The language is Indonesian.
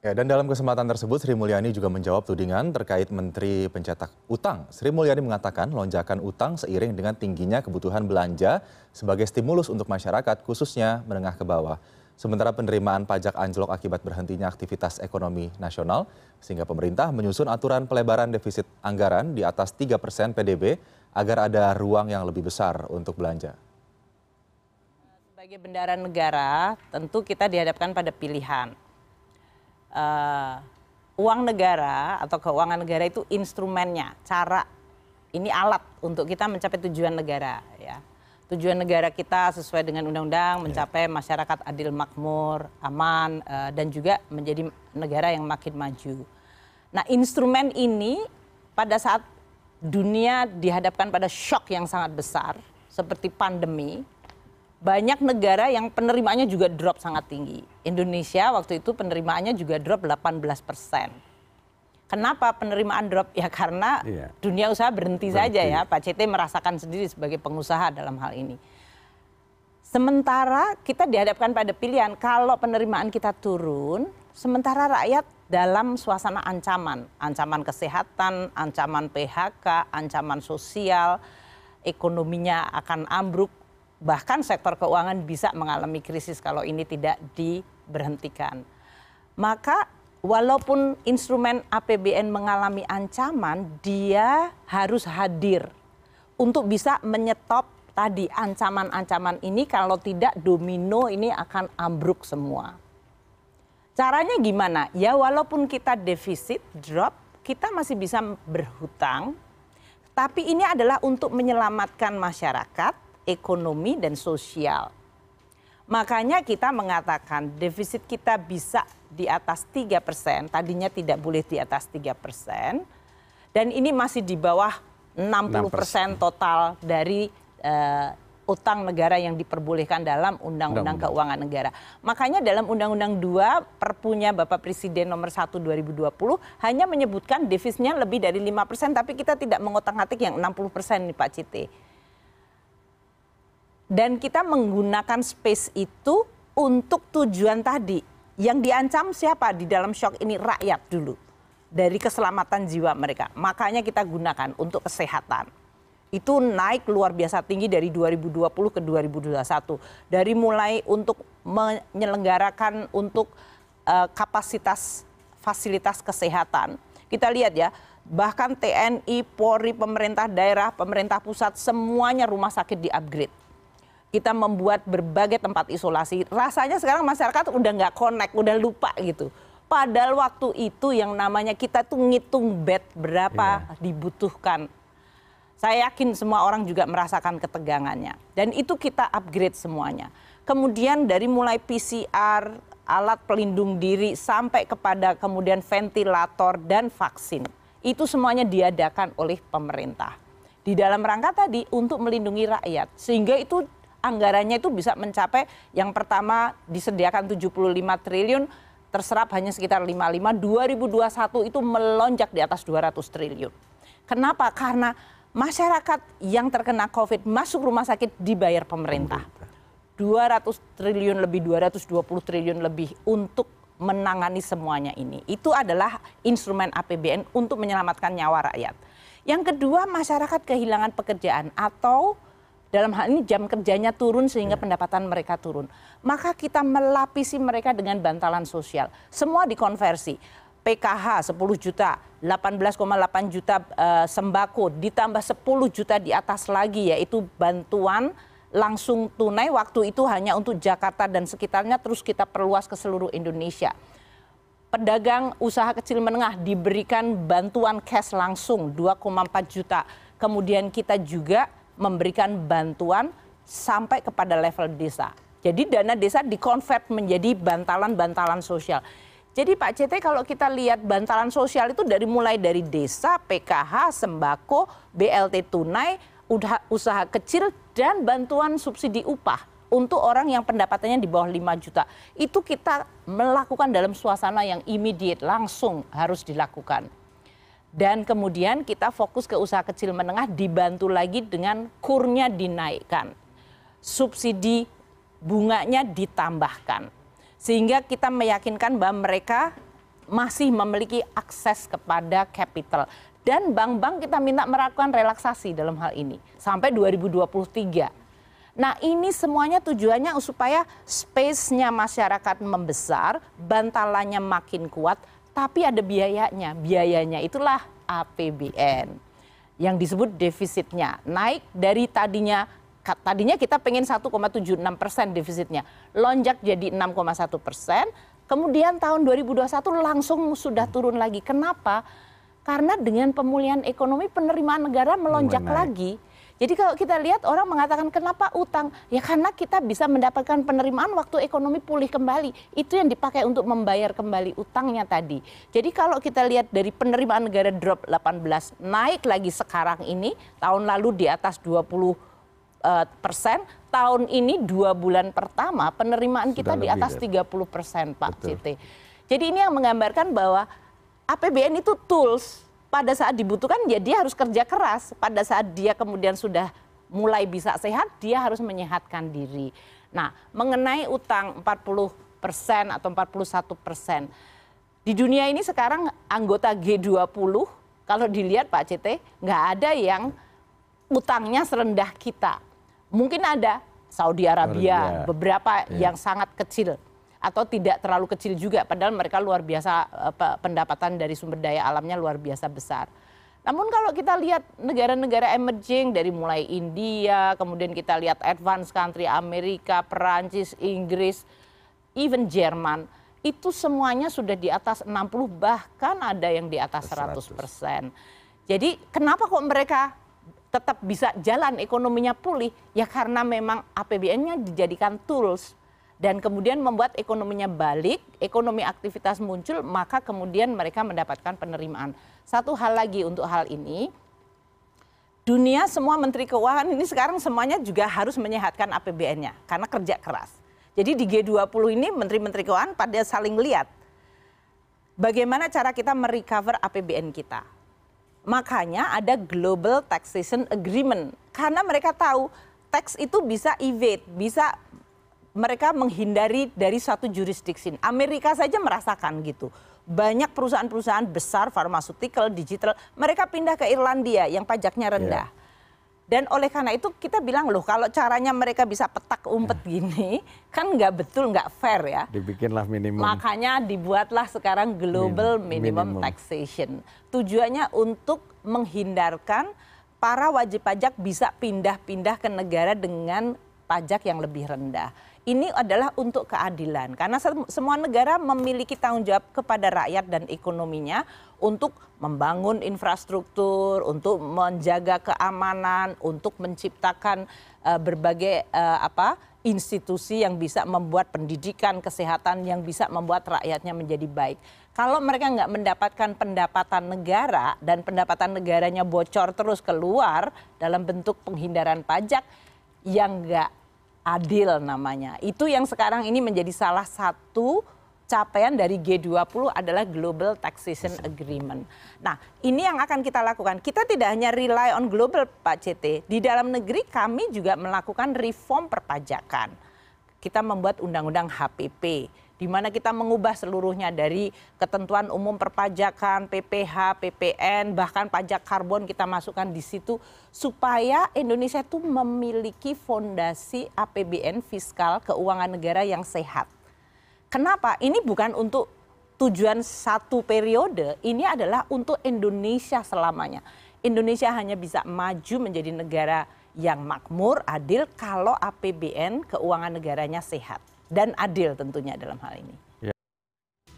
Ya, dan dalam kesempatan tersebut Sri Mulyani juga menjawab tudingan terkait Menteri Pencetak Utang. Sri Mulyani mengatakan lonjakan utang seiring dengan tingginya kebutuhan belanja sebagai stimulus untuk masyarakat khususnya menengah ke bawah. Sementara penerimaan pajak anjlok akibat berhentinya aktivitas ekonomi nasional, sehingga pemerintah menyusun aturan pelebaran defisit anggaran di atas 3 persen PDB agar ada ruang yang lebih besar untuk belanja. Sebagai bendara negara, tentu kita dihadapkan pada pilihan uh, uang negara atau keuangan negara itu instrumennya, cara ini alat untuk kita mencapai tujuan negara ya. Tujuan negara kita sesuai dengan undang-undang ya. mencapai masyarakat adil makmur, aman uh, dan juga menjadi negara yang makin maju. Nah, instrumen ini pada saat dunia dihadapkan pada shock yang sangat besar seperti pandemi, banyak negara yang penerimaannya juga drop sangat tinggi. Indonesia waktu itu penerimaannya juga drop 18 persen. Kenapa penerimaan drop? Ya karena iya. dunia usaha berhenti, berhenti saja ya. Pak CT merasakan sendiri sebagai pengusaha dalam hal ini. Sementara kita dihadapkan pada pilihan kalau penerimaan kita turun, sementara rakyat dalam suasana ancaman, ancaman kesehatan, ancaman PHK, ancaman sosial, ekonominya akan ambruk, bahkan sektor keuangan bisa mengalami krisis kalau ini tidak diberhentikan. Maka walaupun instrumen APBN mengalami ancaman, dia harus hadir untuk bisa menyetop tadi ancaman-ancaman ini kalau tidak domino ini akan ambruk semua. Caranya gimana? Ya walaupun kita defisit drop, kita masih bisa berhutang, tapi ini adalah untuk menyelamatkan masyarakat ekonomi dan sosial. Makanya kita mengatakan defisit kita bisa di atas 3 persen, tadinya tidak boleh di atas 3 persen, dan ini masih di bawah 60 persen total dari uh, utang negara yang diperbolehkan dalam Undang-Undang Keuangan Negara. Makanya dalam Undang-Undang 2 Perpunya Bapak Presiden nomor 1 2020 hanya menyebutkan defisitnya lebih dari 5 persen, tapi kita tidak mengotak-atik yang 60 persen nih Pak Cite dan kita menggunakan space itu untuk tujuan tadi. Yang diancam siapa di dalam shock ini rakyat dulu. Dari keselamatan jiwa mereka. Makanya kita gunakan untuk kesehatan. Itu naik luar biasa tinggi dari 2020 ke 2021. Dari mulai untuk menyelenggarakan untuk uh, kapasitas fasilitas kesehatan. Kita lihat ya, bahkan TNI, Polri, pemerintah daerah, pemerintah pusat, semuanya rumah sakit di-upgrade kita membuat berbagai tempat isolasi. Rasanya sekarang masyarakat udah nggak connect, udah lupa gitu. Padahal waktu itu yang namanya kita tuh ngitung bed berapa yeah. dibutuhkan. Saya yakin semua orang juga merasakan ketegangannya. Dan itu kita upgrade semuanya. Kemudian dari mulai PCR, alat pelindung diri, sampai kepada kemudian ventilator dan vaksin. Itu semuanya diadakan oleh pemerintah. Di dalam rangka tadi untuk melindungi rakyat. Sehingga itu anggarannya itu bisa mencapai yang pertama disediakan 75 triliun terserap hanya sekitar 55 2021 itu melonjak di atas 200 triliun. Kenapa? Karena masyarakat yang terkena Covid masuk rumah sakit dibayar pemerintah. 200 triliun lebih 220 triliun lebih untuk menangani semuanya ini. Itu adalah instrumen APBN untuk menyelamatkan nyawa rakyat. Yang kedua, masyarakat kehilangan pekerjaan atau dalam hal ini jam kerjanya turun sehingga ya. pendapatan mereka turun. Maka kita melapisi mereka dengan bantalan sosial. Semua dikonversi. PKH 10 juta, 18,8 juta uh, sembako, ditambah 10 juta di atas lagi yaitu bantuan langsung tunai waktu itu hanya untuk Jakarta dan sekitarnya terus kita perluas ke seluruh Indonesia. Pedagang usaha kecil menengah diberikan bantuan cash langsung 2,4 juta. Kemudian kita juga memberikan bantuan sampai kepada level desa. Jadi dana desa dikonvert menjadi bantalan-bantalan sosial. Jadi Pak CT kalau kita lihat bantalan sosial itu dari mulai dari desa, PKH, sembako, BLT tunai, usaha kecil dan bantuan subsidi upah untuk orang yang pendapatannya di bawah 5 juta. Itu kita melakukan dalam suasana yang immediate, langsung harus dilakukan dan kemudian kita fokus ke usaha kecil menengah dibantu lagi dengan kurnya dinaikkan. Subsidi bunganya ditambahkan. Sehingga kita meyakinkan bahwa mereka masih memiliki akses kepada capital. Dan bank-bank kita minta melakukan relaksasi dalam hal ini sampai 2023. Nah ini semuanya tujuannya supaya space-nya masyarakat membesar, bantalannya makin kuat, tapi ada biayanya. Biayanya itulah APBN yang disebut defisitnya. Naik dari tadinya tadinya kita pengen 1,76 persen defisitnya. Lonjak jadi 6,1 persen. Kemudian tahun 2021 langsung sudah turun lagi. Kenapa? Karena dengan pemulihan ekonomi penerimaan negara melonjak lagi jadi kalau kita lihat orang mengatakan kenapa utang? Ya karena kita bisa mendapatkan penerimaan waktu ekonomi pulih kembali. Itu yang dipakai untuk membayar kembali utangnya tadi. Jadi kalau kita lihat dari penerimaan negara drop 18 naik lagi sekarang ini tahun lalu di atas 20 eh, persen, tahun ini dua bulan pertama penerimaan kita di atas 30 persen Pak Citi. Jadi ini yang menggambarkan bahwa APBN itu tools pada saat dibutuhkan ya dia harus kerja keras. Pada saat dia kemudian sudah mulai bisa sehat, dia harus menyehatkan diri. Nah, mengenai utang 40 persen atau 41 persen, di dunia ini sekarang anggota G20 kalau dilihat Pak CT nggak ada yang utangnya serendah kita. Mungkin ada Saudi Arabia, beberapa yeah. yang sangat kecil atau tidak terlalu kecil juga padahal mereka luar biasa eh, pendapatan dari sumber daya alamnya luar biasa besar. Namun kalau kita lihat negara-negara emerging dari mulai India, kemudian kita lihat advanced country Amerika, Perancis, Inggris, even Jerman, itu semuanya sudah di atas 60 bahkan ada yang di atas 100 persen. Jadi kenapa kok mereka tetap bisa jalan ekonominya pulih? Ya karena memang APBN-nya dijadikan tools dan kemudian membuat ekonominya balik, ekonomi aktivitas muncul, maka kemudian mereka mendapatkan penerimaan. Satu hal lagi untuk hal ini, dunia semua menteri keuangan ini sekarang semuanya juga harus menyehatkan APBN-nya karena kerja keras. Jadi di G20 ini menteri-menteri keuangan pada saling lihat bagaimana cara kita merecover APBN kita. Makanya ada Global Taxation Agreement karena mereka tahu tax itu bisa evade, bisa mereka menghindari dari satu jurisdiksi. Amerika saja merasakan gitu. Banyak perusahaan-perusahaan besar farmaceutical, digital, mereka pindah ke Irlandia yang pajaknya rendah. Yeah. Dan oleh karena itu kita bilang loh kalau caranya mereka bisa petak umpet yeah. gini kan nggak betul nggak fair ya. Dibikinlah minimum. Makanya dibuatlah sekarang global minimum, minimum taxation. Tujuannya untuk menghindarkan para wajib pajak bisa pindah-pindah ke negara dengan pajak yang lebih rendah ini adalah untuk keadilan karena semua negara memiliki tanggung jawab kepada rakyat dan ekonominya untuk membangun infrastruktur, untuk menjaga keamanan, untuk menciptakan uh, berbagai uh, apa institusi yang bisa membuat pendidikan, kesehatan yang bisa membuat rakyatnya menjadi baik. Kalau mereka nggak mendapatkan pendapatan negara dan pendapatan negaranya bocor terus keluar dalam bentuk penghindaran pajak yang nggak adil namanya. Itu yang sekarang ini menjadi salah satu capaian dari G20 adalah Global Taxation Agreement. Nah, ini yang akan kita lakukan. Kita tidak hanya rely on global Pak CT. Di dalam negeri kami juga melakukan reform perpajakan. Kita membuat undang-undang HPP di mana kita mengubah seluruhnya dari ketentuan umum perpajakan, PPH, PPN, bahkan pajak karbon kita masukkan di situ supaya Indonesia itu memiliki fondasi APBN fiskal keuangan negara yang sehat. Kenapa? Ini bukan untuk tujuan satu periode, ini adalah untuk Indonesia selamanya. Indonesia hanya bisa maju menjadi negara yang makmur, adil kalau APBN keuangan negaranya sehat dan adil tentunya dalam hal ini.